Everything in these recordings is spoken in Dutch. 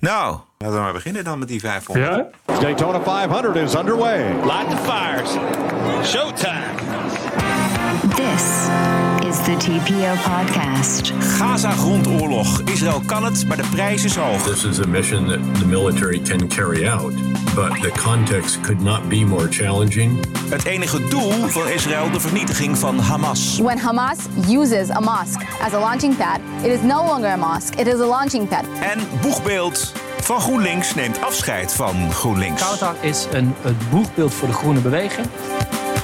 Nou, laten we maar beginnen dan met die 500. Ja? Daytona 500 is underway. Light the fires. Showtime. This is the TPO podcast. Gaza-grondoorlog. Israël kan het, maar de prijs is hoog. This is a mission that the military can carry out, but the context could not be more challenging. Het enige doel van Israël de vernietiging van Hamas. When Hamas uses a mosque as a launching pad, it is no longer a mosque, it is a launching pad. En Boegbeeld van GroenLinks neemt afscheid van GroenLinks. Kautar is een, het boegbeeld voor de groene beweging.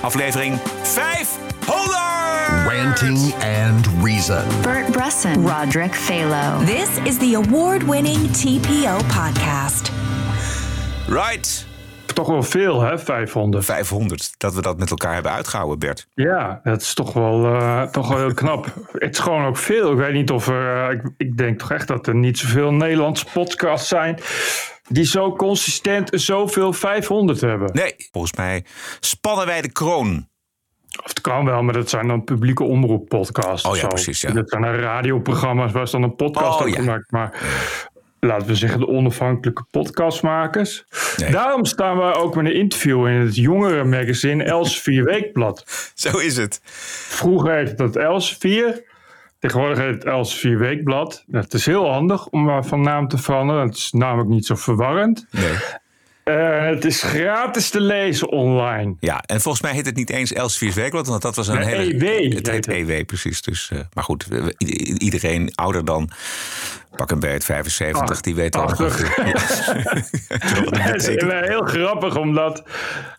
Aflevering 500! Ranting and Reason. Bert Brusson, Roderick Phalo. This is the award winning TPO podcast. Right. Toch wel veel, hè? 500. 500. Dat we dat met elkaar hebben uitgehouden, Bert. Ja, dat is toch wel, eh, toch wel heel knap. Het is gewoon ook veel. Ik weet niet of er. eh, ik, ik denk toch echt dat er niet zoveel Nederlandse podcasts zijn. die zo consistent zoveel 500 hebben. Nee, volgens mij spannen wij de kroon. Of het kan wel, maar dat zijn dan publieke omroeppodcasts. Oh of ja, zo. precies, ja. Dat zijn radioprogramma's waar ze dan een podcast Oh ja. gemaakt. Maar laten we zeggen, de onafhankelijke podcastmakers. Nee. Daarom staan we ook met een interview in het jongere magazine Elsevier Weekblad. Zo is het. Vroeger heette dat Elsevier. Tegenwoordig heet het Elsevier Weekblad. Het is heel handig om van naam te veranderen. Het is namelijk niet zo verwarrend. Nee. Eh, het is gratis te lezen online. Ja, en volgens mij heet het niet eens Elsevier's Weekblad, want dat was een Nee, hele... EW Het heet EW, precies. Dus, eh, maar goed, iedereen ouder dan pak een beet 75, die weet al Ja. Het is heel grappig, omdat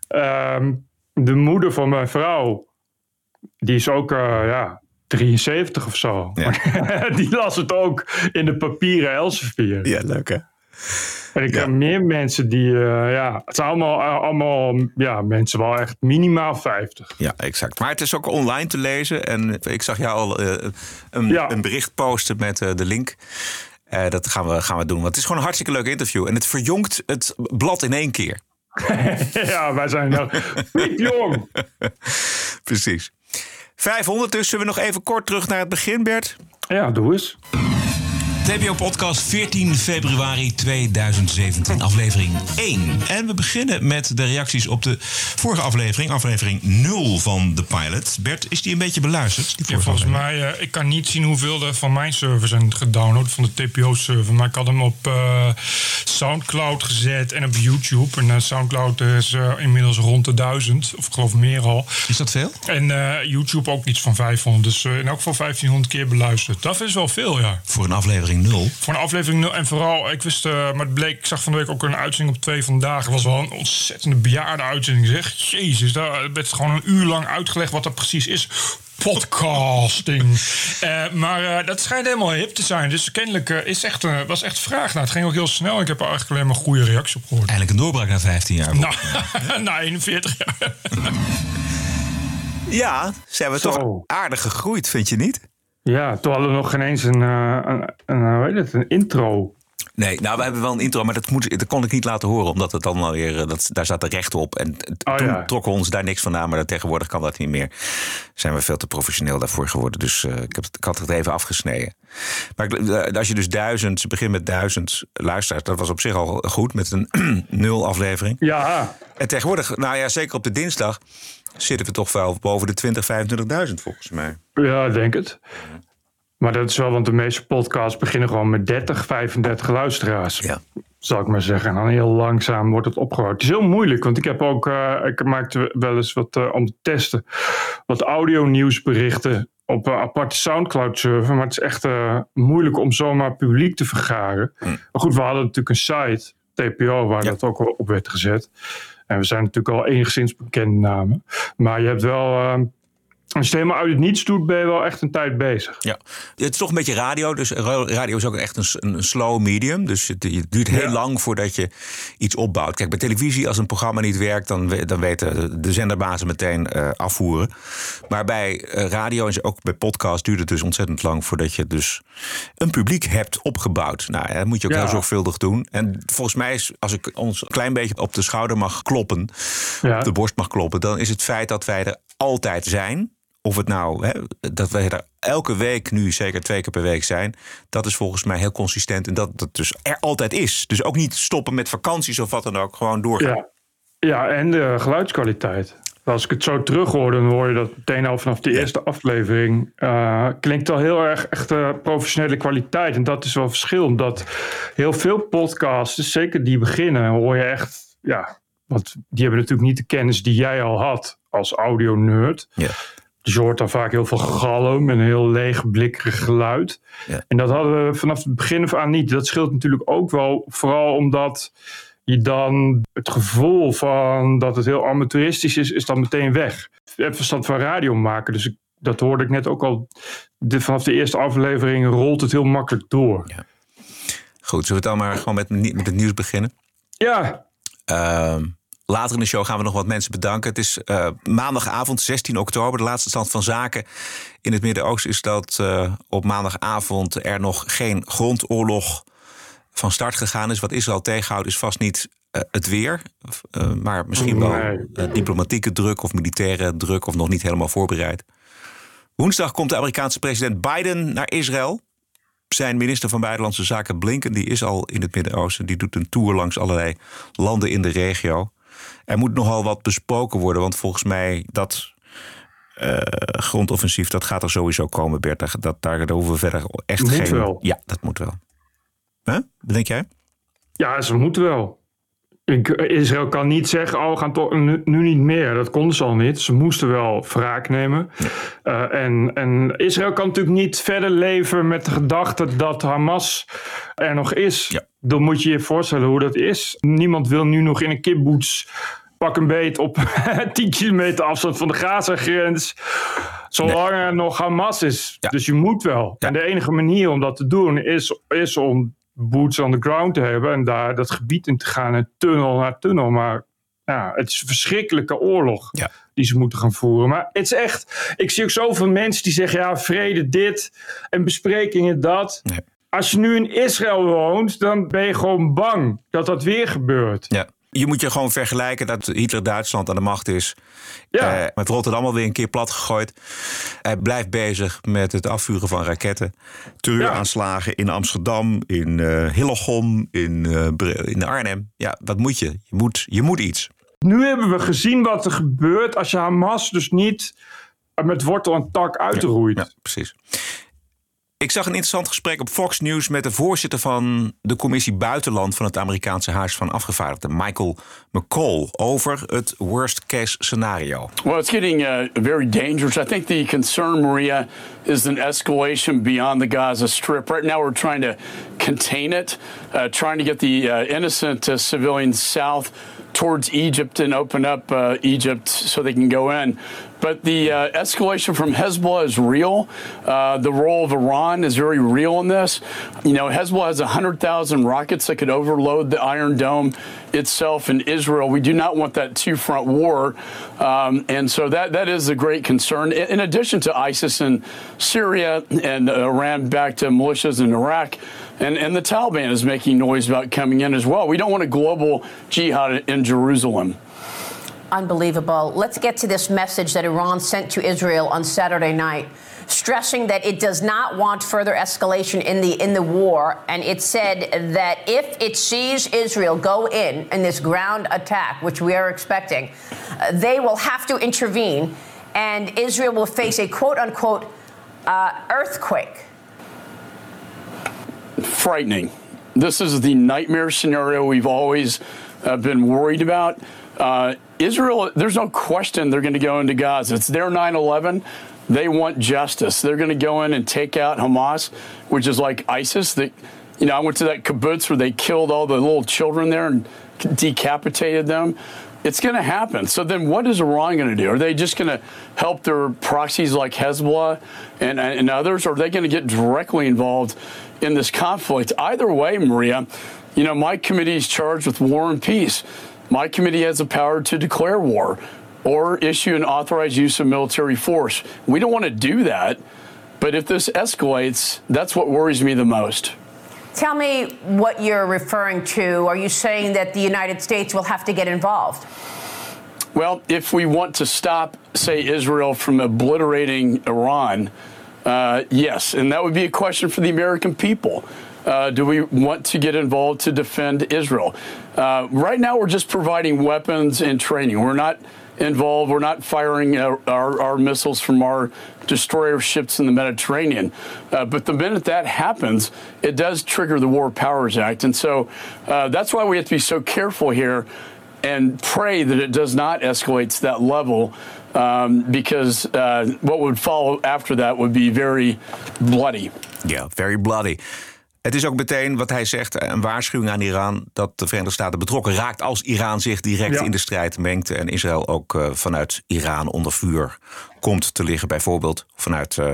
ehm, de moeder van mijn vrouw, die is ook eh, ja, 73 of zo. Ja. die las het ook in de papieren Elsevier. ja, leuk hè? En ik Ja. heb meer mensen die, eh, ja, het zijn allemaal, eh, allemaal ja, mensen wel echt minimaal 50. Ja, exact. Maar het is ook online te lezen. En ik zag jou al eh, een, Ja. een bericht posten met de link. Dat gaan we, gaan we doen. Want het is gewoon een hartstikke leuk interview. En het verjongt het blad in één keer. ja, wij zijn nou jong. Precies. 500 dus. Zullen we nog even kort terug naar het begin, Bert? Ja, doe eens. TPO-podcast 14 februari 2017, aflevering 1. En we beginnen met de reacties op de vorige aflevering, aflevering 0 van de pilot. Bert, is die een beetje beluisterd? Die Ja, vorige volgens aflevering? mij, eh, ik kan niet zien hoeveel er van mijn server zijn gedownload, van de TPO-server. Maar ik had hem op eh, Soundcloud gezet en op YouTube. En eh, Soundcloud is inmiddels rond de 1000, of ik geloof meer al. Is dat veel? En YouTube ook iets van 500. Dus in elk geval 1500 keer beluisterd. Dat is wel veel, ja. Voor een aflevering 0. Voor een aflevering nul. En vooral, ik wist, eh, maar het bleek, ik zag van de week ook een uitzending op twee vandaag. Het was wel een ontzettende bejaarde uitzending. Zeg, jezus, daar werd gewoon een uur lang uitgelegd wat dat precies is. Podcasting. Eh, maar eh, dat schijnt helemaal hip te zijn. Dus kennelijk is echt, was echt vraag naar. Het ging ook heel snel. Ik heb er eigenlijk alleen maar goede reacties op gehoord. Eindelijk een doorbraak na 15 jaar. Nou, na 41 jaar. Ja, zijn we Zo. toch aardig gegroeid, vind je niet? Ja, toen hadden we nog geen eens een, eh, een, een, hoe heet het, een intro. Nee, nou, we hebben wel een intro, maar dat, moet, dat kon ik niet laten horen, omdat het dan alweer, eh, dat, daar zat de recht op. En Oh, toen ja. trokken we ons daar niks van aan, maar tegenwoordig kan dat niet meer. Zijn we veel te professioneel daarvoor geworden, dus eh, ik, heb, ik had het even afgesneden. Maar eh, als je dus duizend, ze begint met duizend luisteraars, dat was op zich al goed met een nul aflevering. Ja, En tegenwoordig, nou ja, zeker op de dinsdag, zitten we toch wel boven de 20, 25.000 volgens mij. ja, ik denk het. Maar dat is wel, want de meeste podcasts beginnen gewoon met 30, 35 luisteraars. Ja. Zal ik maar zeggen. En dan heel langzaam wordt het opgebouwd. Het is heel moeilijk, want ik heb ook, eh, ik maakte wel eens wat eh, om te testen, wat audio-nieuwsberichten op een aparte Soundcloud-server. Maar het is echt eh, moeilijk om zomaar publiek te vergaren. Maar goed, we hadden natuurlijk een site, TPO, waar Ja. dat ook op werd gezet. En we zijn natuurlijk al enigszins bekende namen. Maar je hebt wel. Als je het helemaal uit het niets doet, ben je wel echt een tijd bezig. Ja, het is toch een beetje radio. Dus ra- radio is ook echt een, een slow medium. Dus het, het duurt heel Ja. lang voordat je iets opbouwt. Kijk, bij televisie, als een programma niet werkt, dan, dan weten de zenderbazen meteen eh, afvoeren. Maar bij eh, radio en ook bij podcast duurt het dus ontzettend lang voordat je dus een publiek hebt opgebouwd. Nou, dat moet je ook Ja. heel zorgvuldig doen. En volgens mij is, als ik ons een klein beetje op de schouder mag kloppen, Ja. op de borst mag kloppen, dan is het feit dat wij er altijd zijn of het nou, hè, dat we er elke week nu zeker twee keer per week zijn, dat is volgens mij heel consistent. En dat dat dus er altijd is. Dus ook niet stoppen met vakanties of wat dan ook, gewoon doorgaan. Ja, ja en de geluidskwaliteit. Als ik het zo terughoor, dan hoor je dat meteen al vanaf de eerste aflevering. Uh, klinkt al heel erg echt uh, professionele kwaliteit. En dat is wel verschil, omdat heel veel podcasts, dus zeker die beginnen, hoor je echt, ja, want die hebben natuurlijk niet de kennis die jij al had als audio-nerd. Ja. Dus je hoort dan vaak heel veel galm en heel leeg, blikkerig geluid. Ja. En dat hadden we vanaf het begin af aan niet. Dat scheelt natuurlijk ook wel, vooral omdat je dan het gevoel van dat het heel amateuristisch is, is dan meteen weg. Je hebt verstand van radio maken, dus ik, dat hoorde ik net ook al. De, vanaf de eerste aflevering rolt het heel makkelijk door. Ja. Goed, zullen we dan maar gewoon met, met het nieuws beginnen? Ja. Uh, later in de show gaan we nog wat mensen bedanken. Het is uh, maandagavond, 16 oktober, de laatste stand van zaken in het Midden-Oosten is dat uh, op maandagavond er nog geen grondoorlog van start gegaan is. Wat Israël tegenhoudt is vast niet uh, het weer, maar misschien wel diplomatieke druk of militaire druk of nog niet helemaal voorbereid. Woensdag komt de Amerikaanse president Biden naar Israël. Zijn minister van Buitenlandse Zaken Blinken die is al in het Midden-Oosten. Die doet een tour langs allerlei landen in de regio. Er moet nogal wat besproken worden, want volgens mij dat grondoffensief dat gaat er sowieso komen, Bert. Dat, daar hoeven we verder echt moet geen. Wel. Ja, dat moet wel. Huh? Wat denk jij? Ja, ze moeten wel. Ik, Israël kan niet zeggen, oh, we gaan toch nu, nu, niet meer. Dat konden ze al niet. Ze moesten wel wraak nemen. Ja. Uh, en, en Israël kan natuurlijk niet verder leven met de gedachte dat Hamas er nog is. Ja. Dan moet je je voorstellen hoe dat is. Niemand wil nu nog in een kibbutz pak een beet op 10 kilometer afstand van de Gaza-grens. Zolang nee. er nog Hamas is. Ja. Dus je moet wel. Ja. En de enige manier om dat te doen is, is om boots on the ground te hebben en daar dat gebied in te gaan en tunnel naar tunnel. Maar ja, het is een verschrikkelijke oorlog ja. die ze moeten gaan voeren. Maar het is echt, ik zie ook zoveel mensen die zeggen ja, vrede dit en besprekingen dat. Nee. Als je nu in Israël woont, dan ben je gewoon bang dat dat weer gebeurt. Ja. Je moet je gewoon vergelijken dat Hitler Duitsland aan de macht is. Ja. Uh, met Rotterdam alweer een keer plat gegooid. Hij blijft bezig met het afvuren van raketten. Terreuraanslagen ja. in Amsterdam, in uh, Hillegom, in, uh, in Arnhem. Ja, wat moet je? Je moet, je moet iets. Nu hebben we gezien wat er gebeurt als je Hamas dus niet met wortel en tak uitroeit. Ja, ja, precies. Ik zag een interessant gesprek op Fox News met de voorzitter van de commissie Buitenland van het Amerikaanse Huis van Afgevaardigden, Michael McCall, over het worst case scenario. Well, it's getting uh, very dangerous. I think the concern, Maria, is an escalation beyond the Gaza Strip. Right now, we're trying to contain it, uh, trying to get the uh, innocent civilians south towards Egypt and open up uh, Egypt so they can go in. But the uh, escalation from Hezbollah is real. Uh, the role of Iran is very real in this. You know, Hezbollah has 100,000 rockets that could overload the Iron Dome itself in Israel. We do not want that two front war. Um, and so that, that is a great concern. In, addition to ISIS in Syria and Iran back to militias in Iraq. And, and the Taliban is making noise about coming in as well. We don't want a global jihad in Jerusalem. Unbelievable. Let's get to this message that Iran sent to Israel on Saturday night, stressing that it does not want further escalation in the in the war, and it said that if it sees Israel go in in this ground attack, which we are expecting, uh, they will have to intervene, and Israel will face a quote unquote uh, earthquake. Frightening. This is the nightmare scenario we've always uh, been worried about. Uh, Israel, there's no question they're going to go into Gaza. It's their 9 11. They want justice. They're going to go in and take out Hamas, which is like ISIS. That, you know, I went to that kibbutz where they killed all the little children there and decapitated them. It's going to happen. So then what is Iran going to do? Are they just going to help their proxies like Hezbollah and, and others? Or are they going to get directly involved in this conflict? Either way, Maria, you know, my committee is charged with war and peace. My committee has the power to declare war or issue an authorized use of military force. We don't want to do that. But if this escalates, that's what worries me the most. Tell me what you're referring to. Are you saying that the United States will have to get involved? Well, if we want to stop, say, Israel from obliterating Iran, uh, yes. And that would be a question for the American people. Uh, do we want to get involved to defend Israel? Uh, right now, we're just providing weapons and training. We're not involved. We're not firing our, our, our missiles from our destroyer ships in the Mediterranean. Uh, but the minute that happens, it does trigger the War Powers Act. And so uh, that's why we have to be so careful here and pray that it does not escalate to that level. Um, because uh, what would follow after that would be very bloody. Ja, very bloody. Het is ook meteen wat hij zegt, een waarschuwing aan Iran dat de Verenigde Staten betrokken raakt als Iran zich direct Ja. in de strijd mengt en Israël ook eh, vanuit Iran onder vuur komt te liggen, bijvoorbeeld vanuit eh,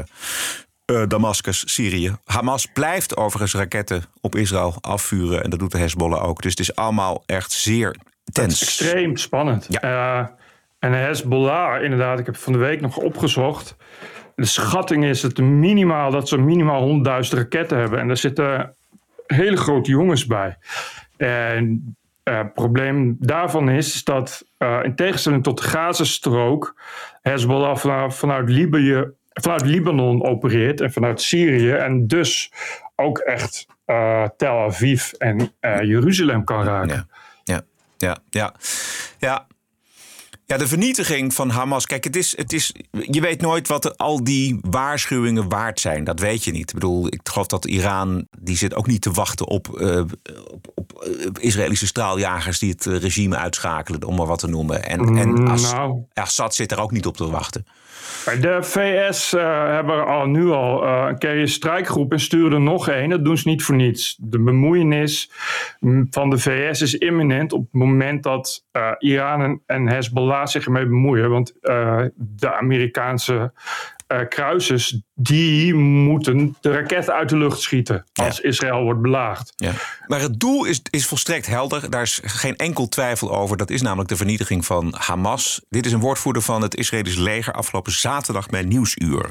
eh, Damascus, Syrië. Hamas blijft overigens raketten op Israël afvuren en dat doet de Hezbollah ook. Dus het is allemaal echt zeer tens. Extreem spannend. Eh, en de Hezbollah, inderdaad, ik heb van de week nog opgezocht. De schatting is dat, minimaal, dat ze minimaal 100.000 raketten hebben. En daar zitten hele grote jongens bij. En eh, het probleem daarvan is, dat eh, in tegenstelling tot de Gazastrook... Hezbollah vanuit, Libië, vanuit Libanon opereert en vanuit Syrië... en dus ook echt eh, Tel Aviv en Jeruzalem kan raken. Ja, ja. Ja, ja de vernietiging van Hamas. Kijk, het is, het is, je weet nooit wat al die waarschuwingen waard zijn. Dat weet je niet. Ik bedoel, ik geloof dat Iran. die zit ook niet te wachten op, eh, op, op eh, Israëlische straaljagers. die het regime uitschakelen, om maar wat te noemen. En, en As- Nou. Assad zit er ook niet op te wachten. De VS eh, hebben al nu al eh, een keer een strijkgroep en sturen er nog één. Dat doen ze niet voor niets. De bemoeienis van de VS is imminent op het moment dat eh, Iran en, en Hezbollah zich ermee bemoeien. Want de Amerikaanse eh, kruisers die moeten de raketten uit de lucht schieten als Israël wordt belaagd. Ja. Maar het doel is, is volstrekt helder. Daar is geen enkel twijfel over. Dat is namelijk de vernietiging van Hamas. Dit is een woordvoerder van het Israëlisch leger afgelopen zaterdag bij Nieuwsuur.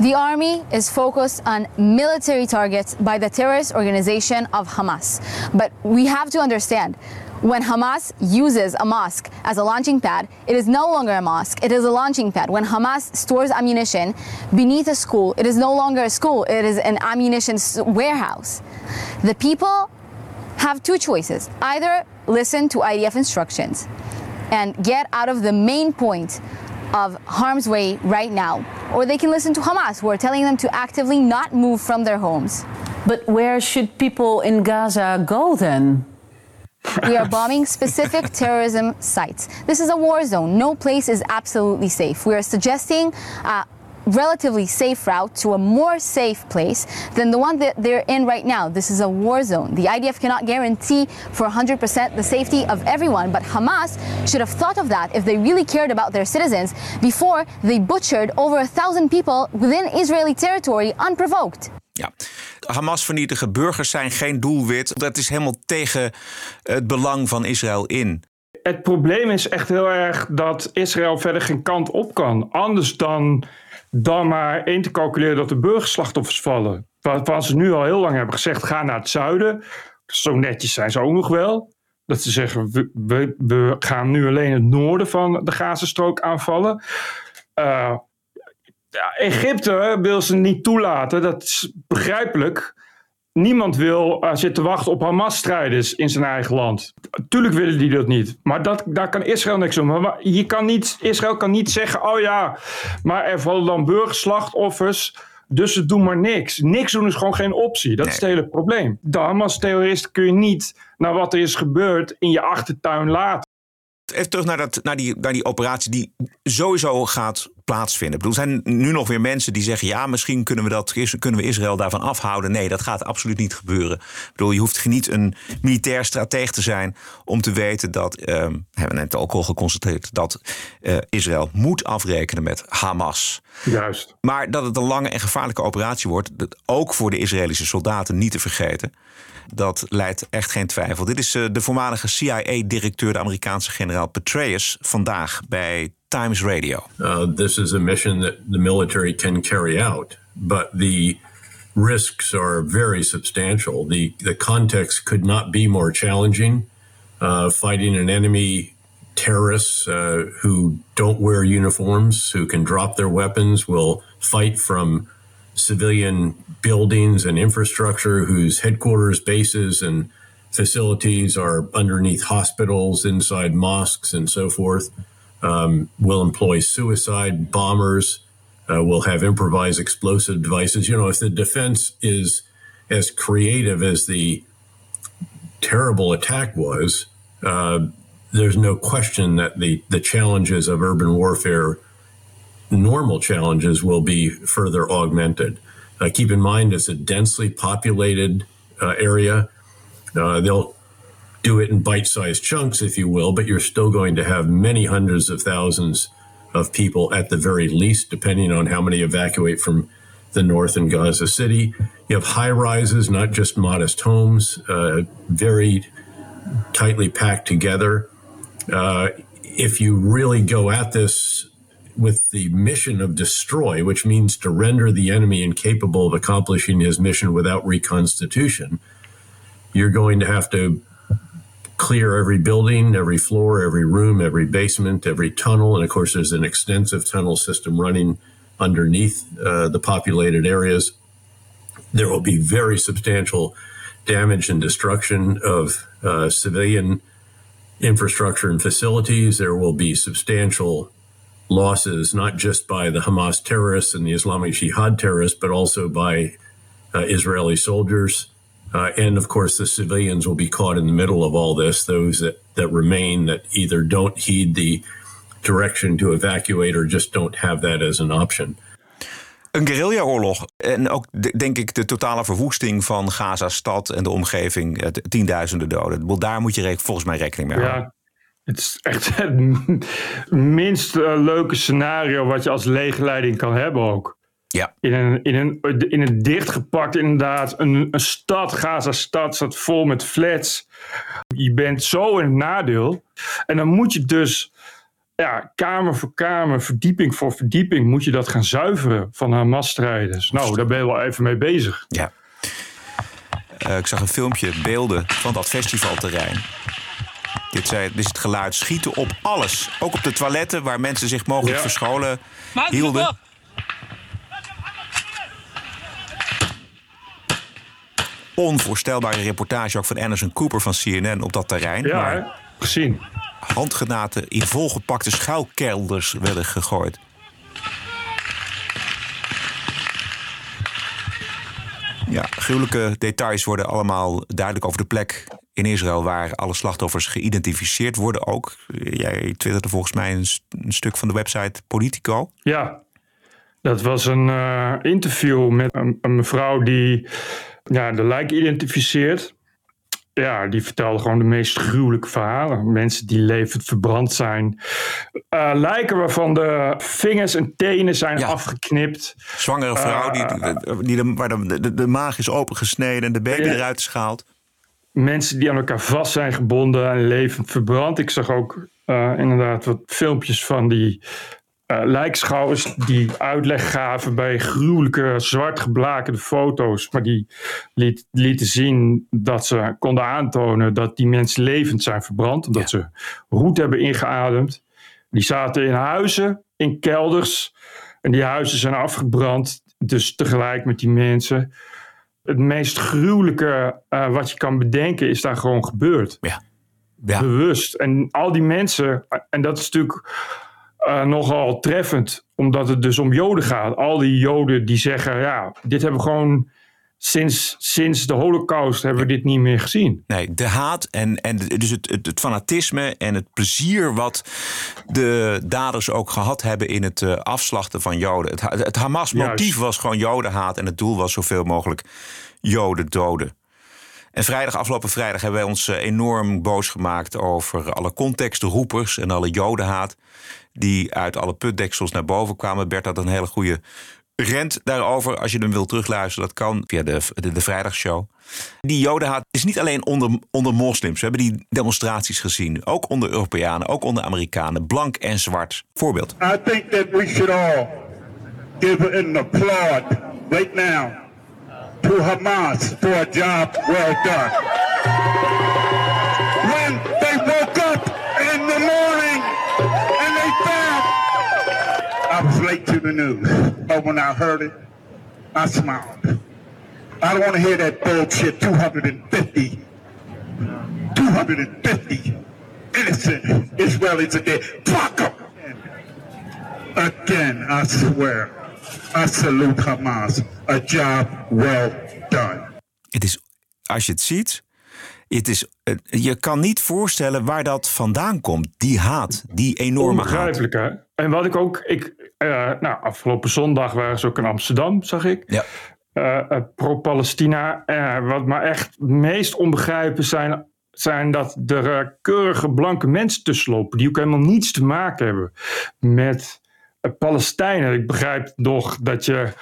The army is focused on military targets by the terrorist organization of Hamas. But we have to understand when Hamas uses a mosque as a launching pad, it is no longer a mosque, it is a launching pad. When Hamas stores ammunition beneath a school, it is no longer a school, it is an ammunition warehouse. The people have two choices either listen to IDF instructions and get out of the main point of harm's way right now, or they can listen to Hamas, who are telling them to actively not move from their homes. But where should people in Gaza go then? We are bombing specific terrorism sites. This is a war zone. No place is absolutely safe. We are suggesting a relatively safe route to a more safe place than the one that they're in right now. This is a war zone. The IDF cannot guarantee for 100% the safety of everyone, but Hamas should have thought of that if they really cared about their citizens before they butchered over a thousand people within Israeli territory unprovoked. Ja. Hamas vernietigen burgers zijn geen doelwit. Dat is helemaal tegen het belang van Israël in. Het probleem is echt heel erg dat Israël verder geen kant op kan. Anders dan, dan maar één te calculeren dat de burgerslachtoffers vallen. Waarvan ze nu al heel lang hebben gezegd: ga naar het zuiden. Zo netjes zijn ze ook nog wel. Dat ze zeggen: we, we, we gaan nu alleen het noorden van de Gazastrook aanvallen. Eh, ja, Egypte wil ze niet toelaten. Dat is begrijpelijk. Niemand wil uh, zitten wachten op Hamas-strijders in zijn eigen land. Tuurlijk willen die dat niet. Maar dat, daar kan Israël niks om. Maar je kan niet, Israël kan niet zeggen: oh ja, maar er vallen dan burgerslachtoffers. Dus ze doen maar niks. Niks doen is gewoon geen optie. Dat is het hele probleem. De Hamas-terroristen kun je niet naar wat er is gebeurd in je achtertuin laten. Even terug naar, dat, naar, die, naar die operatie die sowieso gaat plaatsvinden. Ik bedoel, er zijn nu nog weer mensen die zeggen... ja, misschien kunnen we, dat, kunnen we Israël daarvan afhouden. Nee, dat gaat absoluut niet gebeuren. Ik bedoel, je hoeft niet een militair strateeg te zijn... om te weten dat, eh, hebben we net ook al geconstateerd... dat eh, Israël moet afrekenen met Hamas. Juist. Maar dat het een lange en gevaarlijke operatie wordt... Dat ook voor de Israëlische soldaten niet te vergeten... Dat leidt echt geen twijfel. Dit is uh, de voormalige CIA-directeur, de Amerikaanse generaal Petraeus, vandaag bij Times Radio. Uh, this is a mission that the military can carry out, but the risks are very substantial. The, the context could not be more challenging. Uh, fighting an enemy terrorists uh, who don't wear uniforms, who can drop their weapons, will fight from civilian buildings and infrastructure whose headquarters, bases, and facilities are underneath hospitals, inside mosques, and so forth. Um, will employ suicide bombers. Uh, will have improvised explosive devices. You know, if the defense is as creative as the terrible attack was, uh, there's no question that the, the challenges of urban warfare, normal challenges, will be further augmented. Uh, keep in mind, it's a densely populated uh, area. Uh, they'll do it in bite sized chunks, if you will, but you're still going to have many hundreds of thousands of people at the very least, depending on how many evacuate from the north in Gaza City. You have high rises, not just modest homes, uh, very tightly packed together. Uh, if you really go at this with the mission of destroy, which means to render the enemy incapable of accomplishing his mission without reconstitution, you're going to have to clear every building, every floor, every room, every basement, every tunnel. And of course, there's an extensive tunnel system running underneath uh, the populated areas. There will be very substantial damage and destruction of uh, civilian infrastructure and facilities. There will be substantial losses, not just by the Hamas terrorists and the Islamic Jihad terrorists, but also by uh, Israeli soldiers. Uh, and of course, the civilians will be caught in the middle of all this, those that, that remain that either don't heed the direction to evacuate or just don't have that as an option. Een guerrillaoorlog en ook de- denk ik de totale verwoesting van Gaza-stad en de omgeving, eh, tienduizenden doden. Ik bedoel, Daar moet je re- volgens mij rekening mee houden. Ja, het is echt het minst eh, leuke scenario wat je als leegleiding kan hebben ook. Ja. In een, in een, in een dichtgepakt, inderdaad, een, een stad, Gaza-stad, staat vol met flats. Je bent zo in het nadeel. En dan moet je dus, ja, kamer voor kamer, verdieping voor verdieping, moet je dat gaan zuiveren van Hamas-strijders. Nou, daar ben je wel even mee bezig. Ja. Eh, ik zag een filmpje, beelden van dat festivalterrein. Dit, zei, dit is het geluid schieten op alles. Ook op de toiletten waar mensen zich mogelijk Ja. verscholen hielden. Onvoorstelbare reportage ook van Anderson Cooper van CNN op dat terrein. Ja, waar gezien. handgranaten in volgepakte schuilkelders werden gegooid. Ja, gruwelijke details worden allemaal duidelijk over de plek in Israël waar alle slachtoffers geïdentificeerd worden ook. Jij twitterde volgens mij een, st- een stuk van de website Politico. Ja, dat was een eh, interview met een, een mevrouw die ja, de lijk identificeert. Ja, die vertelde gewoon de meest gruwelijke verhalen. Mensen die levend verbrand zijn. Eh, lijken waarvan de vingers en tenen zijn afgeknipt. Zwangere vrouw die, Eh, die de, waar de, de, de maag is opengesneden en de baby Ja. eruit is gehaald. Mensen die aan elkaar vast zijn gebonden en levend verbrand. Ik zag ook eh, inderdaad wat filmpjes van die eh lijkschouwers die uitleg gaven bij gruwelijke zwart geblakerde foto's. Maar die liet, lieten zien dat ze konden aantonen dat die mensen levend zijn verbrand. Omdat ze roet hebben ingeademd. Die zaten in huizen, in kelders. En die huizen zijn afgebrand. Dus tegelijk met die mensen het meest gruwelijke eh, wat je kan bedenken is daar gewoon gebeurd. Ja. Bewust. En al die mensen, en dat is natuurlijk eh, nogal treffend, omdat het dus om Joden gaat. Al die Joden die zeggen, ja, dit hebben we gewoon sinds, sinds de Holocaust hebben we dit niet meer gezien. Nee, de haat en, en dus het, het, het fanatisme en het plezier wat de daders ook gehad hebben in het eh, afslachten van Joden. Het, ha- het Hamas-motief was gewoon Jodenhaat en het doel was zoveel mogelijk Joden doden. En vrijdag, afgelopen vrijdag, hebben wij ons eh, enorm boos gemaakt over alle contextroepers en alle Jodenhaat die uit alle putdeksels naar boven kwamen. Bert had een hele goede rent daarover. Als je hem wilt terugluisteren, dat kan via de, de, vrijdagshow. Die jodenhaat is niet alleen onder, onder moslims. We hebben die demonstraties gezien. Ook onder Europeanen, ook onder Amerikanen. Blank en zwart. Voorbeeld. I think that we should all give an applaud right now to Hamas for a job well done. When they in the the news. But when I heard it, I smiled. I don't want to hear that bullshit 250. 250 innocent Israelis are dead. Fuck them! Again, I swear, I salute Hamas. A job well done. Het is, als je het ziet, het is, eh, je kan niet voorstellen waar dat vandaan komt. Die haat, die enorme haat. Onbegrijpelijk, hè? En wat ik ook... Ik, eh, nou, afgelopen zondag waren ze ook in Amsterdam, zag ik. Ja. Eh, Pro-Palestina. Wat me echt het meest onbegrijpen zijn... zijn dat er keurige blanke mensen tussen lopen... die ook helemaal niets te maken hebben met Palestijnen. Ik begrijp nog dat je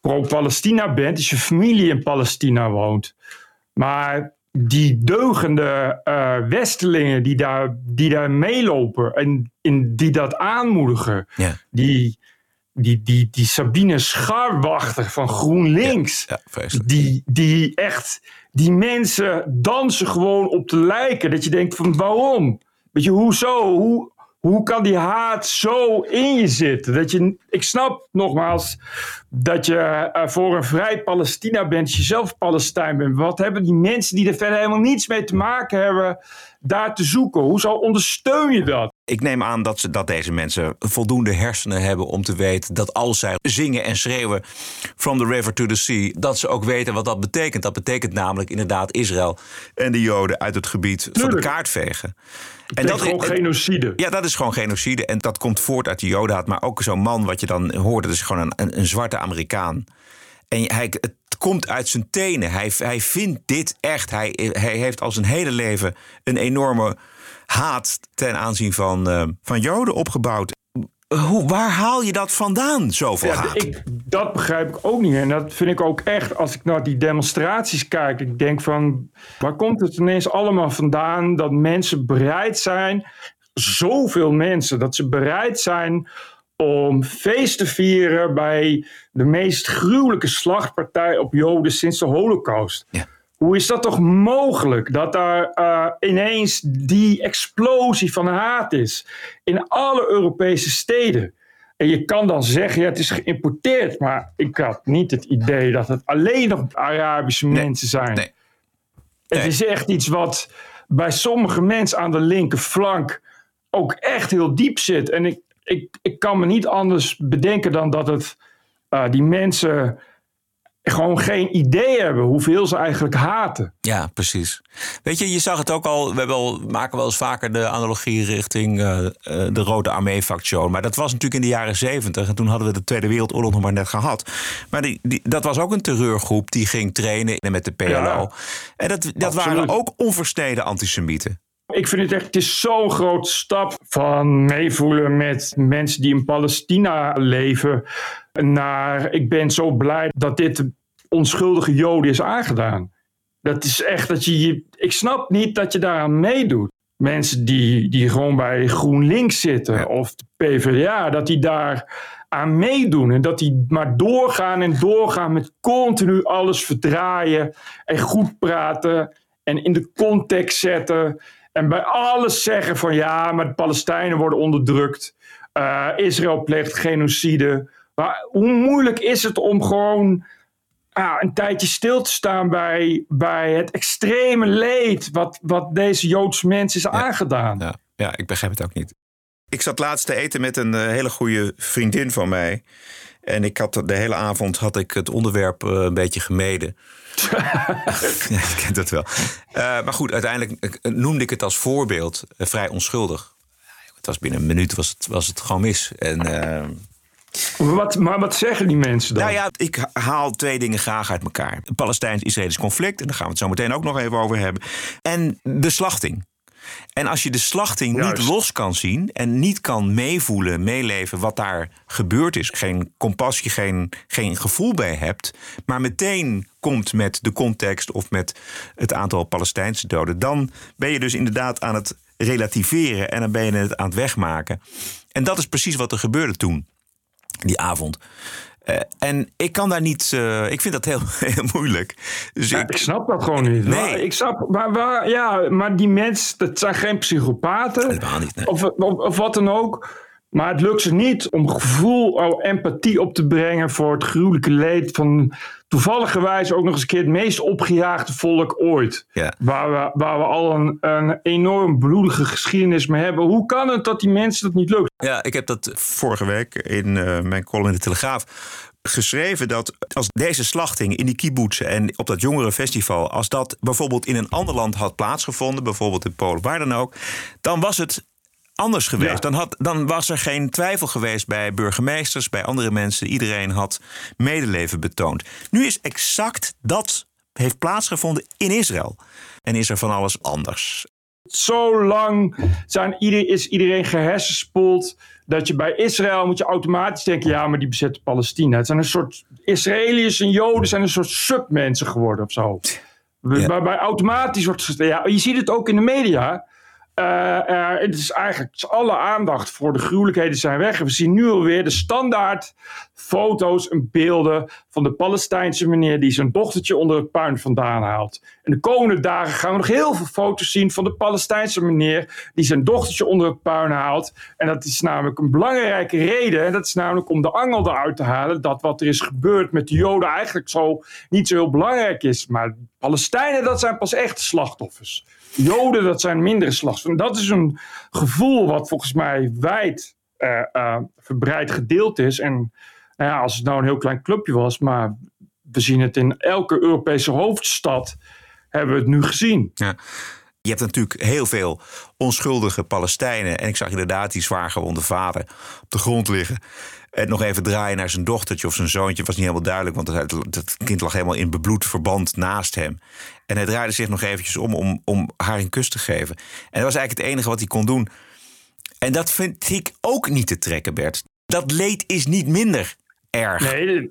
pro-Palestina bent... als je familie in Palestina woont. Maar die deugende eh, westelingen die daar, die daar meelopen en in, die dat aanmoedigen, Ja. die, die, die, die Sabine Scharwachter van GroenLinks, Ja, die, die echt, die mensen dansen gewoon op de lijken. Dat je denkt van waarom? Weet je, hoezo? Hoe, hoe kan die haat zo in je zitten? Dat je, ik snap nogmaals dat je eh, voor een vrij Palestina bent, als je zelf Palestijn bent. Wat hebben die mensen die er verder helemaal niets mee te maken hebben, daar te zoeken? Hoezo ondersteun je dat? Ik neem aan dat, ze, dat deze mensen voldoende hersenen hebben om te weten dat als zij zingen en schreeuwen from the river to the sea, dat ze ook weten wat dat betekent. Dat betekent namelijk inderdaad Israël en de Joden uit het gebied van de kaart vegen. En dat is gewoon genocide. Ja, dat is gewoon genocide. En dat komt voort uit de Jodenhaat. Maar ook zo'n man wat je dan hoort, dat is gewoon een, een, een zwarte Amerikaan. En hij, het komt uit zijn tenen. Hij, hij vindt dit echt. Hij, hij heeft al zijn hele leven een enorme haat ten aanzien van, eh, van Joden opgebouwd. Hoe, waar haal je dat vandaan, zoveel Ja, haat? ik, dat begrijp ik ook niet. En dat vind ik ook echt, als ik naar die demonstraties kijk, ik denk van, waar komt het ineens allemaal vandaan dat mensen bereid zijn, zoveel mensen, dat ze bereid zijn om feest te vieren bij de meest gruwelijke slachtpartij op Joden sinds de Holocaust. Hoe is dat toch mogelijk dat daar eh, ineens die explosie van haat is in alle Europese steden? En je kan dan zeggen, ja, het is geïmporteerd, maar ik had niet het idee dat het alleen nog Arabische mensen zijn. Het is echt iets wat bij sommige mensen aan de linkerflank ook echt heel diep zit. En ik, ik, ik kan me niet anders bedenken dan dat het eh, die mensen gewoon geen idee hebben hoeveel ze eigenlijk haten. Ja, precies. Weet je, je zag het ook al. We hebben al, maken wel eens vaker de analogie richting eh, eh, de Rode Armee-factie. Maar dat was natuurlijk in de jaren zeventig. En toen hadden we de Tweede Wereldoorlog nog maar net gehad. Maar die, die, dat was ook een terreurgroep die ging trainen met de PLO. Ja, en dat, dat waren ook onversneden antisemieten. Ik vind het echt, het is zo'n grote stap van meevoelen met mensen die in Palestina leven. Naar ik ben zo blij dat dit onschuldige Joden is aangedaan. Dat is echt dat je, je- ik snap niet dat je daaraan meedoet. Mensen die, die gewoon bij GroenLinks zitten of de PvdA, dat die daar aan meedoen. En dat die maar doorgaan en doorgaan met continu alles verdraaien en goed praten en in de context zetten. En bij alles zeggen van ja, maar de Palestijnen worden onderdrukt. Eh, Israël pleegt genocide. Maar hoe moeilijk is het om gewoon ah, een tijdje stil te staan bij, bij het extreme leed wat, wat deze Joodse mensen is aangedaan. Ja, ja, ik begrijp het ook niet. Ik zat laatst te eten met een eh, hele goede vriendin van mij. En ik had de hele avond had ik het onderwerp eh, een beetje gemeden. ja, je kent dat wel. Eh, maar goed, uiteindelijk noemde ik het als voorbeeld vrij onschuldig. Het was binnen een minuut was het, was het gewoon mis. En, eh, Maar wat, maar wat zeggen die mensen dan? nou ja, ik haal twee dingen graag uit elkaar. Het Palestijns-Israëlisch conflict, en daar gaan we het zo meteen ook nog even over hebben. En de slachting. En als je de slachting niet los kan zien en niet kan meevoelen, meeleven wat daar gebeurd is, geen compassie, geen, geen gevoel bij hebt, maar meteen komt met de context of met het aantal Palestijnse doden, dan ben je dus inderdaad aan het relativeren en dan ben je het aan het wegmaken. En dat is precies wat er gebeurde toen, die avond. Eh, en ik kan daar niet. eh, ik vind dat heel, heel moeilijk. Dus Ja, ik snap dat gewoon niet. Nee. Maar ik snap, maar, waar- ja, maar die mensen, dat zijn geen psychopaten. Helemaal niet, nee. Of, of, of wat dan ook. Maar het lukt ze niet om gevoel, oh, empathie op te brengen voor het gruwelijke leed van toevalligerwijs ook nog eens een keer het meest opgejaagde volk ooit. Ja. Waar, we, waar we al een, een enorm bloedige geschiedenis mee hebben. Hoe kan het dat die mensen dat niet lukt? Ja, ik heb dat vorige week in eh, mijn column in de Telegraaf geschreven dat als deze slachting in die kibbutzen en op dat jongerenfestival, als dat bijvoorbeeld in een ander land had plaatsgevonden, bijvoorbeeld in Polen, waar dan ook, dan was het anders geweest. Ja. Dan, had, dan was er geen twijfel geweest bij burgemeesters, bij andere mensen. Iedereen had medeleven betoond. Nu is exact dat heeft plaatsgevonden in Israël. En is er van alles anders. Zo lang zijn ieder, is iedereen gehersenspoeld dat je bij Israël moet je automatisch denken, ja, maar die bezetten Palestina. Het zijn een soort Israëliërs en Joden zijn een soort submensen geworden of zo. Waarbij automatisch wordt gezegd, ja, je ziet het ook in de media. Eh, eh, het is eigenlijk alle aandacht voor de gruwelijkheden zijn weg. We zien nu alweer de standaard foto's en beelden van de Palestijnse meneer die zijn dochtertje onder het puin vandaan haalt. En de komende dagen gaan we nog heel veel foto's zien van de Palestijnse meneer die zijn dochtertje onder het puin haalt. En dat is namelijk een belangrijke reden. En dat is namelijk om de angel eruit te halen dat wat er is gebeurd met de Joden eigenlijk zo niet zo heel belangrijk is. Maar Palestijnen, dat zijn pas echte slachtoffers. Joden, dat zijn mindere slachtoffers. Dat is een gevoel wat volgens mij wijd eh, eh, verbreid gedeeld is. En nou als het nou een heel klein clubje was, maar we zien het in elke Europese hoofdstad, hebben we het nu gezien. Ja. Je hebt natuurlijk heel veel onschuldige Palestijnen. En ik zag inderdaad die zwaargewonde vader op de grond liggen. En nog even draaien naar zijn dochtertje of zijn zoontje. was niet helemaal duidelijk, want het, het kind lag helemaal in bebloed verband naast hem. En hij draaide zich nog eventjes om, om om haar een kus te geven. En dat was eigenlijk het enige wat hij kon doen. En dat vind ik ook niet te trekken, Bert. Dat leed is niet minder erg. Nee,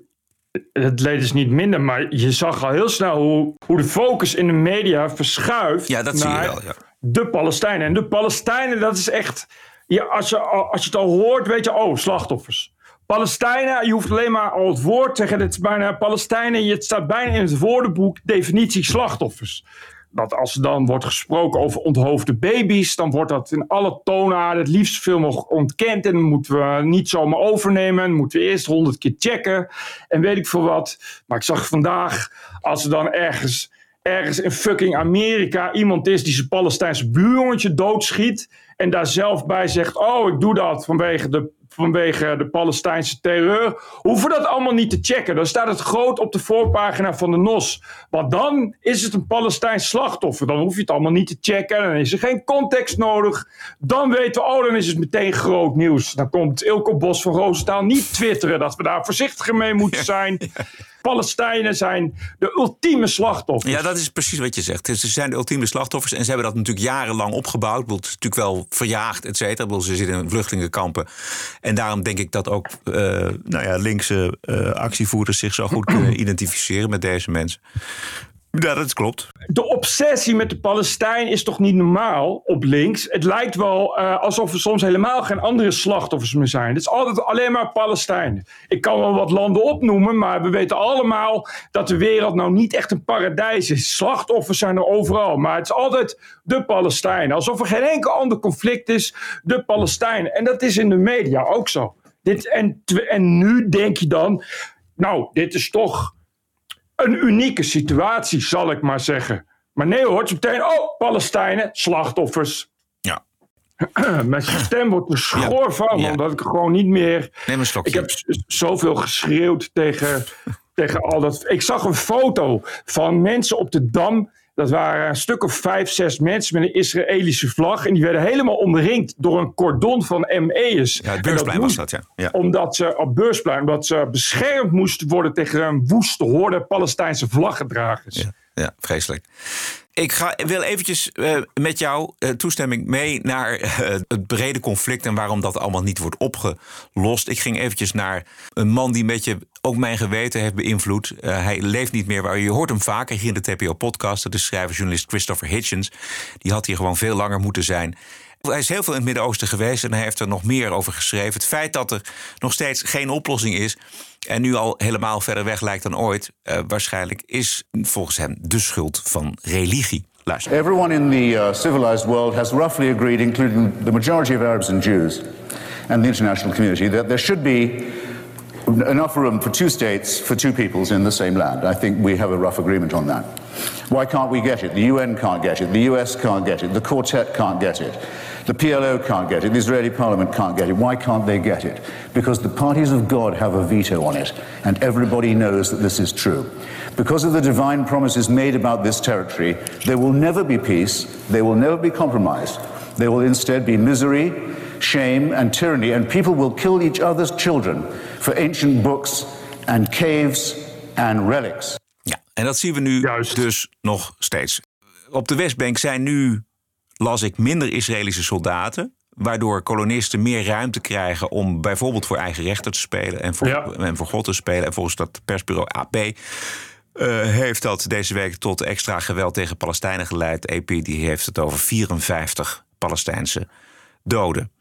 het leed is niet minder, maar je zag al heel snel hoe, hoe de focus in de media verschuift Ja, dat zie je naar wel, ja. de Palestijnen. En de Palestijnen, dat is echt. Ja, als, je, al- als je het al hoort, weet je, oh, slachtoffers. Palestijnen, je hoeft alleen maar al het woord te zeggen. Het bijna Palestijnen. Het staat bijna in het woordenboek definitie slachtoffers. Dat als er dan wordt gesproken over onthoofde baby's, dan wordt dat in alle toonaarden het liefst veel nog ontkend. En moeten we niet zomaar overnemen. Moeten we eerst honderd keer checken. En weet ik veel wat. Maar ik zag vandaag, als er dan ergens, ergens in fucking Amerika iemand is die zijn Palestijnse buurjongetje doodschiet. En daar zelf bij zegt: Oh, ik doe dat vanwege de vanwege de Palestijnse terreur, hoeven dat allemaal niet te checken. Dan staat het groot op de voorpagina van de NOS. Want dan is het een Palestijns slachtoffer. Dan hoef je het allemaal niet te checken. Dan is er geen context nodig. Dan weten we, oh, dan is het meteen groot nieuws. Dan komt Ilko Bos van Roosentaal niet twitteren dat we daar voorzichtiger mee moeten zijn. Palestijnen zijn de ultieme slachtoffers. Ja, dat is precies wat je zegt. Ze zijn de ultieme slachtoffers. En ze hebben dat natuurlijk jarenlang opgebouwd. Het is natuurlijk wel verjaagd, et cetera. Ze zitten in vluchtelingenkampen. En daarom denk ik dat ook eh, nou ja, linkse eh, actievoerders zich zo goed kunnen identificeren met deze mensen. Ja, dat klopt. de obsessie met de Palestijn is toch niet normaal op links? Het lijkt wel eh, alsof er soms helemaal geen andere slachtoffers meer zijn. Het is altijd alleen maar Palestijnen. Ik kan wel wat landen opnoemen, maar we weten allemaal dat de wereld nou niet echt een paradijs is. Slachtoffers zijn er overal, maar het is altijd de Palestijnen. Alsof er geen enkel ander conflict is, de Palestijnen. En dat is in de media ook zo. Dit, en, en nu denk je dan, nou, dit is toch een unieke situatie, zal ik maar zeggen. Maar nee hoor, meteen, oh, Palestijnen, slachtoffers. Ja. Mijn stem wordt er schor van, Ja. omdat ik gewoon niet meer... Neem een slokje. Ik heb zoveel geschreeuwd tegen, tegen al dat... Ik zag een foto van mensen op de Dam. Dat waren een stuk of vijf, zes mensen met een Israëlische vlag. En die werden helemaal omringd door een cordon van ME'ers. Ja, het beursplein was dat, ja. ja. omdat ze op beursplein, omdat ze beschermd moesten worden tegen een woeste horde Palestijnse vlaggedragers. Ja, ja, vreselijk. Ik ga, wil eventjes eh, met jouw eh, toestemming mee naar eh, het brede conflict en waarom dat allemaal niet wordt opgelost. Ik ging eventjes naar een man die een beetje ook mijn geweten heeft beïnvloed. Hij leeft niet meer, je hoort hem vaker hier in de TPO-podcast. Dat is schrijver-journalist Christopher Hitchens. Die had hier gewoon veel langer moeten zijn. Hij is heel veel in het Midden-Oosten geweest en hij heeft er nog meer over geschreven. Het feit dat er nog steeds geen oplossing is en nu al helemaal verder weg lijkt dan ooit, eh, waarschijnlijk is volgens hem de schuld van religie. Luister. Everyone in the uh, civilized world has roughly agreed, including the majority of Arabs and Jews, and the international community that there should be enough room for two states, for two peoples in the same land. I think we have a rough agreement on that. Why can't we get it? The UN can't get it. The US can't get it. The Quartet can't get it. The PLO can't get it. The Israeli parliament can't get it. Why can't they get it? Because the parties of God have a veto on it, and everybody knows that this is true. Because of the divine promises made about this territory, there will never be peace, there will never be compromise. There will instead be misery, shame, and tyranny, and people will kill each other's children for ancient books and caves and relics. Ja, en dat zien we nu dus nog steeds. Op de Westbank zijn nu, las ik, minder Israëlische soldaten. Waardoor kolonisten meer ruimte krijgen om bijvoorbeeld voor eigen rechter te spelen en voor, en voor God te spelen. En volgens dat persbureau AP uh, heeft dat deze week tot extra geweld tegen Palestijnen geleid. AP die heeft het over 54 Palestijnse doden.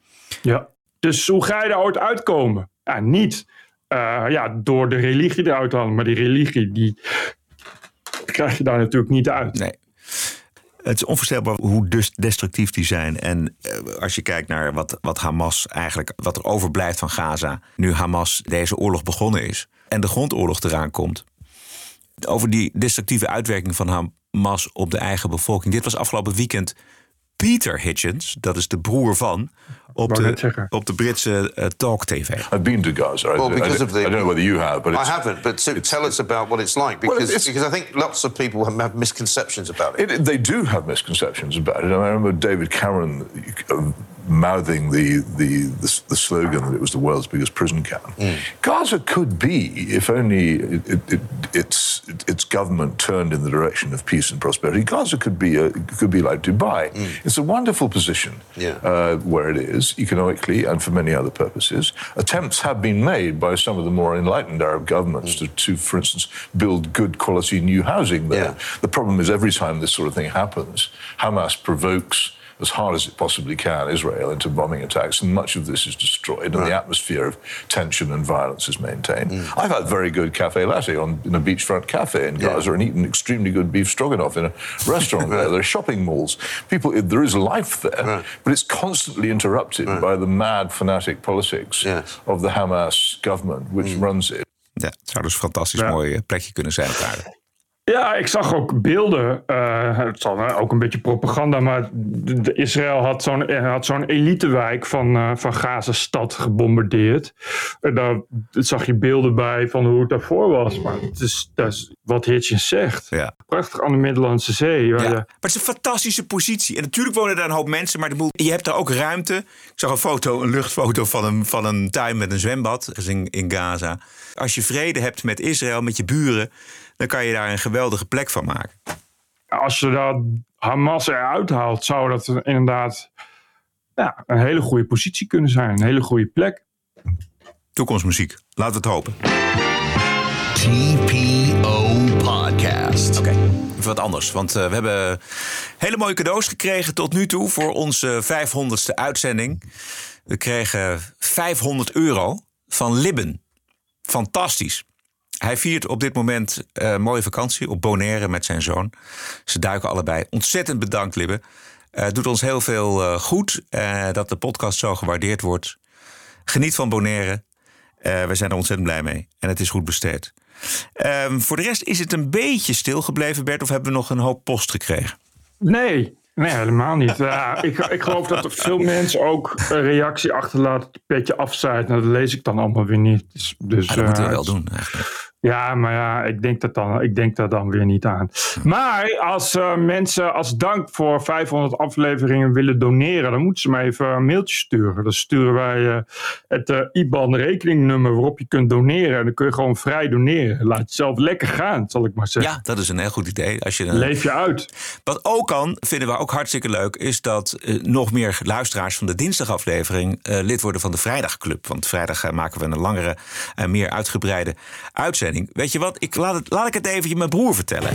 Ja, dus hoe ga je daar ooit uitkomen? Ja, niet uh, ja, door de religie eruit te halen. Maar die religie, die krijg je daar natuurlijk niet uit. Nee. Het is onvoorstelbaar hoe dus destructief die zijn. En uh, als je kijkt naar wat, wat Hamas eigenlijk, wat er overblijft van Gaza, nu Hamas deze oorlog begonnen is en de grondoorlog eraan komt. Over die destructieve uitwerking van Hamas op de eigen bevolking. Dit was afgelopen weekend Peter Hitchens, dat is de broer van, op de, op de Britse uh, Talk TV. I've been to Gaza. Well, I, because I, of the, I don't know whether you have, but I haven't. But so tell us about what it's like, because well, it's, because I think lots of people have, have misconceptions about it. it. They do have misconceptions about it. I remember David Cameron uh, mouthing the, the, the the slogan that it was the world's biggest prison camp. Mm. Gaza could be, if only it, it, it, its its government turned in the direction of peace and prosperity. Gaza could be a, could be like Dubai. Mm. It's a wonderful position Yeah. uh, where it is economically and for many other purposes. Attempts have been made by some of the more enlightened Arab governments to, to, for instance, build good quality new housing there. The problem is every time this sort of thing happens, Hamas provokes as hard as it possibly can Israel into bombing attacks, and much of this is destroyed, and the atmosphere of tension and violence is maintained. I've had very good cafe latte on in a beachfront cafe in Gaza, and eaten extremely good beef stroganoff in a restaurant there. There are shopping malls. People, there is life there, but it's constantly interrupted by the mad fanatic politics of the Hamas government, which runs it. Ja, het zou dus een fantastisch mooi eh, plekje kunnen zijn op aarde. Ja, ik zag ook beelden. eh, het zal ook een beetje propaganda, maar de, de Israël had zo'n eh, had zo'n elitewijk van, eh van Gaza-stad gebombardeerd. En daar zag je beelden bij van hoe het daarvoor was. Maar het is, dat is wat Hitchens zegt. Ja. Prachtig aan de Middellandse Zee. Ja, je- maar het is een fantastische positie. En natuurlijk wonen daar een hoop mensen, maar de boel, je hebt daar ook ruimte. Ik zag een foto, een luchtfoto van een, van een tuin met een zwembad in, in Gaza. Als je vrede hebt met Israël, met je buren, dan kan je daar een geweldige plek van maken. als je dat Hamas eruit haalt, zou dat inderdaad ja, een hele goede positie kunnen zijn. Een hele goede plek. Toekomstmuziek. Laten we het hopen. TPO Podcast. Oké, even wat anders. Want eh, we hebben hele mooie cadeaus gekregen tot nu toe voor onze 500ste uitzending. We kregen 500 euro van Libben. Fantastisch. Hij viert op dit moment een mooie vakantie op Bonaire met zijn zoon. Ze duiken allebei. Ontzettend bedankt, Libben. Eh, Het doet ons heel veel eh, goed dat de podcast zo gewaardeerd wordt. Geniet van Bonaire. We zijn er ontzettend blij mee. En het is goed besteed. Ehm, voor de rest is het een beetje stilgebleven, Bert. Of hebben we nog een hoop post gekregen? Nee, nee helemaal niet. Ja, ik, ik geloof dat er veel mensen ook een reactie achterlaten. Het petje afzijt. Nou, dat lees ik dan allemaal weer niet. Dus, dus, Ah, dat moeten we wel doen, eigenlijk. Ja, maar ja, ik denk, dat dan, ik denk daar dan weer niet aan. Maar als eh, mensen als dank voor 500 afleveringen willen doneren, dan moeten ze me even een mailtje sturen. Dan sturen wij eh, het eh, IBAN-rekeningnummer waarop je kunt doneren. En dan kun je gewoon vrij doneren. Laat jezelf lekker gaan, zal ik maar zeggen. Ja, dat is een heel goed idee. Als je. Leef je uit. Wat ook kan, vinden we ook hartstikke leuk, is dat nog meer luisteraars van de dinsdagaflevering lid worden van de Vrijdagclub. Want vrijdag maken we een langere en meer uitgebreide uitzending. Weet je wat? Ik, laat, het, laat ik het even mijn broer vertellen.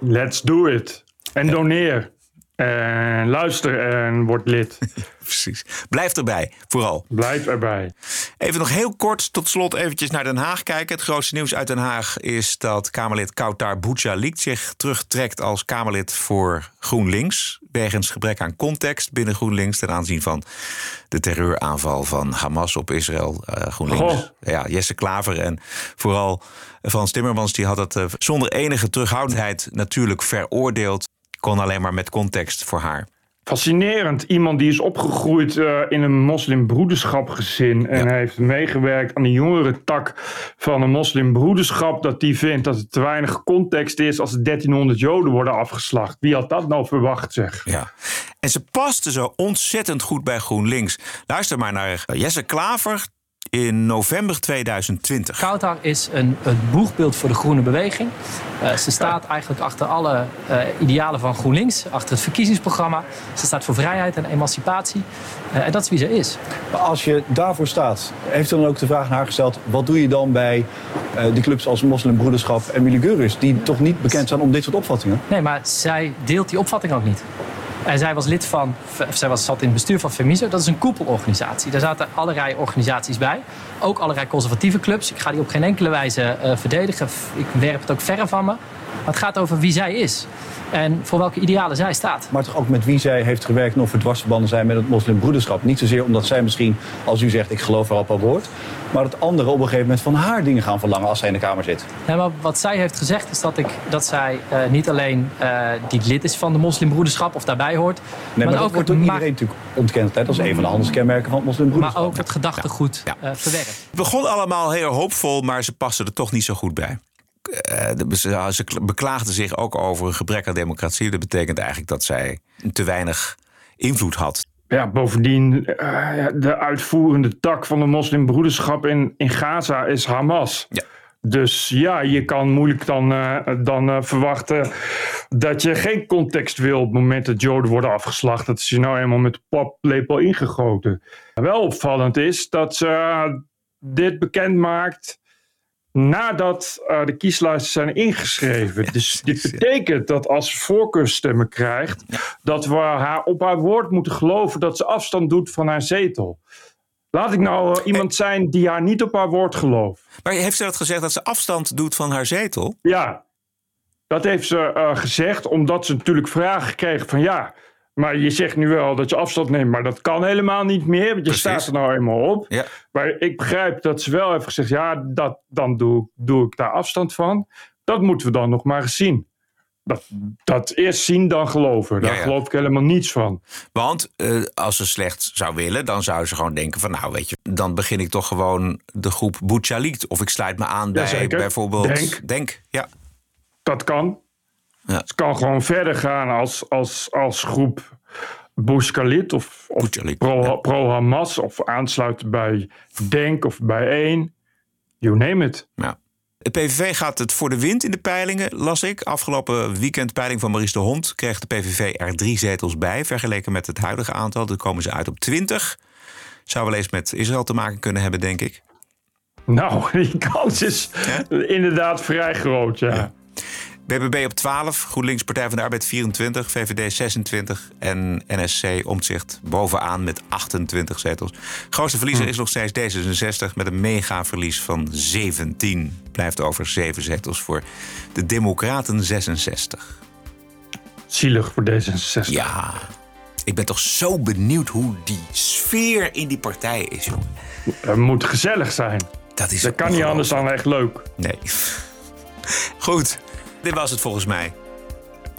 Let's do it. En doneer. En luister en word lid. Precies. Blijf erbij, vooral. Blijf erbij. Even nog heel kort tot slot eventjes naar Den Haag kijken. Het grootste nieuws uit Den Haag is dat Kamerlid Kautar Bouchalik zich terugtrekt als Kamerlid voor GroenLinks. Wegens gebrek aan context binnen GroenLinks ten aanzien van de terreuraanval van Hamas op Israël. Uh, GroenLinks. Ja, Jesse Klaver en vooral Frans Timmermans die had het uh, zonder enige terughoudendheid natuurlijk veroordeeld. Kon alleen maar met context voor haar. Fascinerend. Iemand die is opgegroeid uh, in een moslimbroederschapgezin. En ja. heeft meegewerkt aan de jongere tak van een moslimbroederschap. Dat die vindt dat het te weinig context is als 1300 Joden worden afgeslacht. Wie had dat nou verwacht, zeg? Ja. En ze paste zo ontzettend goed bij GroenLinks. Luister maar naar Jesse Klaver in november 2020. Kautar is een, een boegbeeld voor de groene beweging. Uh, ze staat eigenlijk achter alle uh, idealen van GroenLinks, achter het verkiezingsprogramma. Ze staat voor vrijheid en emancipatie. Uh, en dat is wie ze is. Maar als je daarvoor staat, heeft u dan ook de vraag naar haar gesteld... wat doe je dan bij die clubs als Moslimbroederschap en Miligurus... die toch niet bekend staan om dit soort opvattingen? Nee, maar zij deelt die opvatting ook niet. En zij was lid van, zij was, zat in het bestuur van Femiso. Dat is een koepelorganisatie. Daar zaten allerlei organisaties bij. Ook allerlei conservatieve clubs. Ik ga die op geen enkele wijze uh, verdedigen. Ik werp het ook verre van me. Maar het gaat over wie zij is. En voor welke idealen zij staat. Maar toch ook met wie zij heeft gewerkt en of er dwarsverbanden zijn met het moslimbroederschap. Niet zozeer omdat zij misschien, als u zegt, ik geloof haar op haar woord. Maar dat anderen op een gegeven moment van haar dingen gaan verlangen als zij in de Kamer zit. Ja, maar wat zij heeft gezegd is dat, ik, dat zij uh, niet alleen uh, die lid is van de moslimbroederschap of daarbij hoort. Nee, maar, maar dat ook wordt door iedereen natuurlijk ontkend. Hè? Dat is een van de handelskenmerken van het moslimbroederschap. Maar ook het gedachtegoed ja. ja. uh, verwerkt. Het begon allemaal heel hoopvol, maar ze passen er toch niet zo goed bij. Uh, ze beklaagde zich ook over een gebrek aan democratie. Dat betekent eigenlijk dat zij te weinig invloed had. Ja, bovendien, uh, de uitvoerende tak van de moslimbroederschap in, in Gaza is Hamas. Ja. Dus ja, je kan moeilijk dan, uh, dan uh, verwachten dat je geen context wil op het moment dat Joden worden afgeslacht. Dat is je nou eenmaal met de paplepel ingegoten. Wel opvallend is dat ze dit bekend maakt nadat uh, de kieslijsten zijn ingeschreven. Dus dit betekent dat als ze voorkeurstemmen krijgt, dat we haar op haar woord moeten geloven dat ze afstand doet van haar zetel. Laat ik nou uh, iemand zijn die haar niet op haar woord gelooft. Maar heeft ze dat gezegd dat ze afstand doet van haar zetel? Ja, dat heeft ze uh, gezegd omdat ze natuurlijk vragen kreeg van ja, maar je zegt nu wel dat je afstand neemt, maar dat kan helemaal niet meer. Want je Precies. staat er nou eenmaal op. Ja. Maar ik begrijp dat ze wel heeft gezegd: ja, dat, dan doe, doe ik daar afstand van. Dat moeten we dan nog maar eens zien. Dat, dat eerst zien, dan geloven. Daar Ja, ja. geloof ik helemaal niets van. Want eh, als ze slecht zou willen, dan zou ze gewoon denken van... nou, weet je, dan begin ik toch gewoon de groep Bouchalikt. Of ik sluit me aan bij bijvoorbeeld... Denk. Denk, ja. Dat kan. Ja. Het kan gewoon verder gaan als, als, als groep Bush Khalid of, of pro, pro-Hamas of aansluiten bij Denk of bij één. You name it. Ja. De PVV gaat het voor de wind in de peilingen, las ik. Afgelopen weekend peiling van Maurice de Hond kreeg de PVV er drie zetels bij. Vergeleken met het huidige aantal, dan komen ze uit op 20. Zou wel eens met Israël te maken kunnen hebben, denk ik. Nou, die kans is inderdaad vrij groot, ja. BBB op 12, GroenLinks Partij van de Arbeid 24, VVD 26 en NSC Omtzigt bovenaan met 28 zetels. Grootste verliezer Hm. is nog steeds D66 met een mega verlies van 17. Blijft over 7 zetels voor de Democraten 66. Zielig voor D66. Ja, ik ben toch zo benieuwd hoe die sfeer in die partij is, jongen. Het moet gezellig zijn. Dat, is dat kan niet anders dan echt leuk. Nee. Goed, dit was het volgens mij.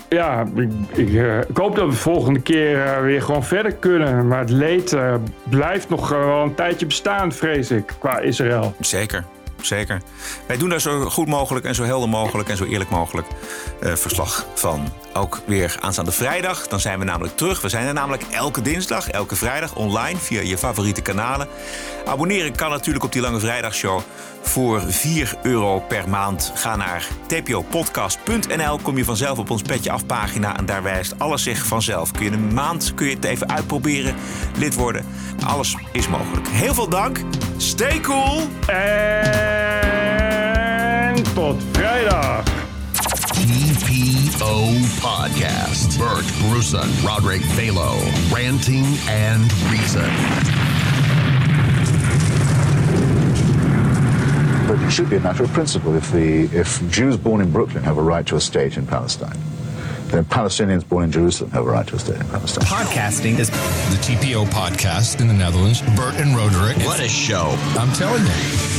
Ja, ik, ik, eh, ik hoop dat we de volgende keer eh, weer gewoon verder kunnen. Maar het leed eh, blijft nog wel een tijdje bestaan, vrees ik, qua Israël. Zeker. Zeker. Wij doen daar zo goed mogelijk en zo helder mogelijk en zo eerlijk mogelijk eh, verslag van. Ook weer aanstaande vrijdag, dan zijn we namelijk terug. We zijn er namelijk elke dinsdag, elke vrijdag online via je favoriete kanalen. Abonneren kan natuurlijk op die Lange Vrijdagshow voor 4 euro per maand. Ga naar tpopodcast.nl, kom je vanzelf op ons petje af pagina en daar wijst alles zich vanzelf. Kun je een maand kun je het even uitproberen, lid worden. Alles is mogelijk. Heel veel dank. Stay cool. En tot vrijdag. TPO Podcast. Bert Bruson, Roderick Balo, Ranting and Reason. But it should be a matter of principle. If, the, if Jews born in Brooklyn have a right to a state in Palestine, then Palestinians born in Jerusalem have a right to a state in Palestine. Podcasting is the TPO podcast in the Netherlands. Bert and Roderick. What a show. I'm telling you.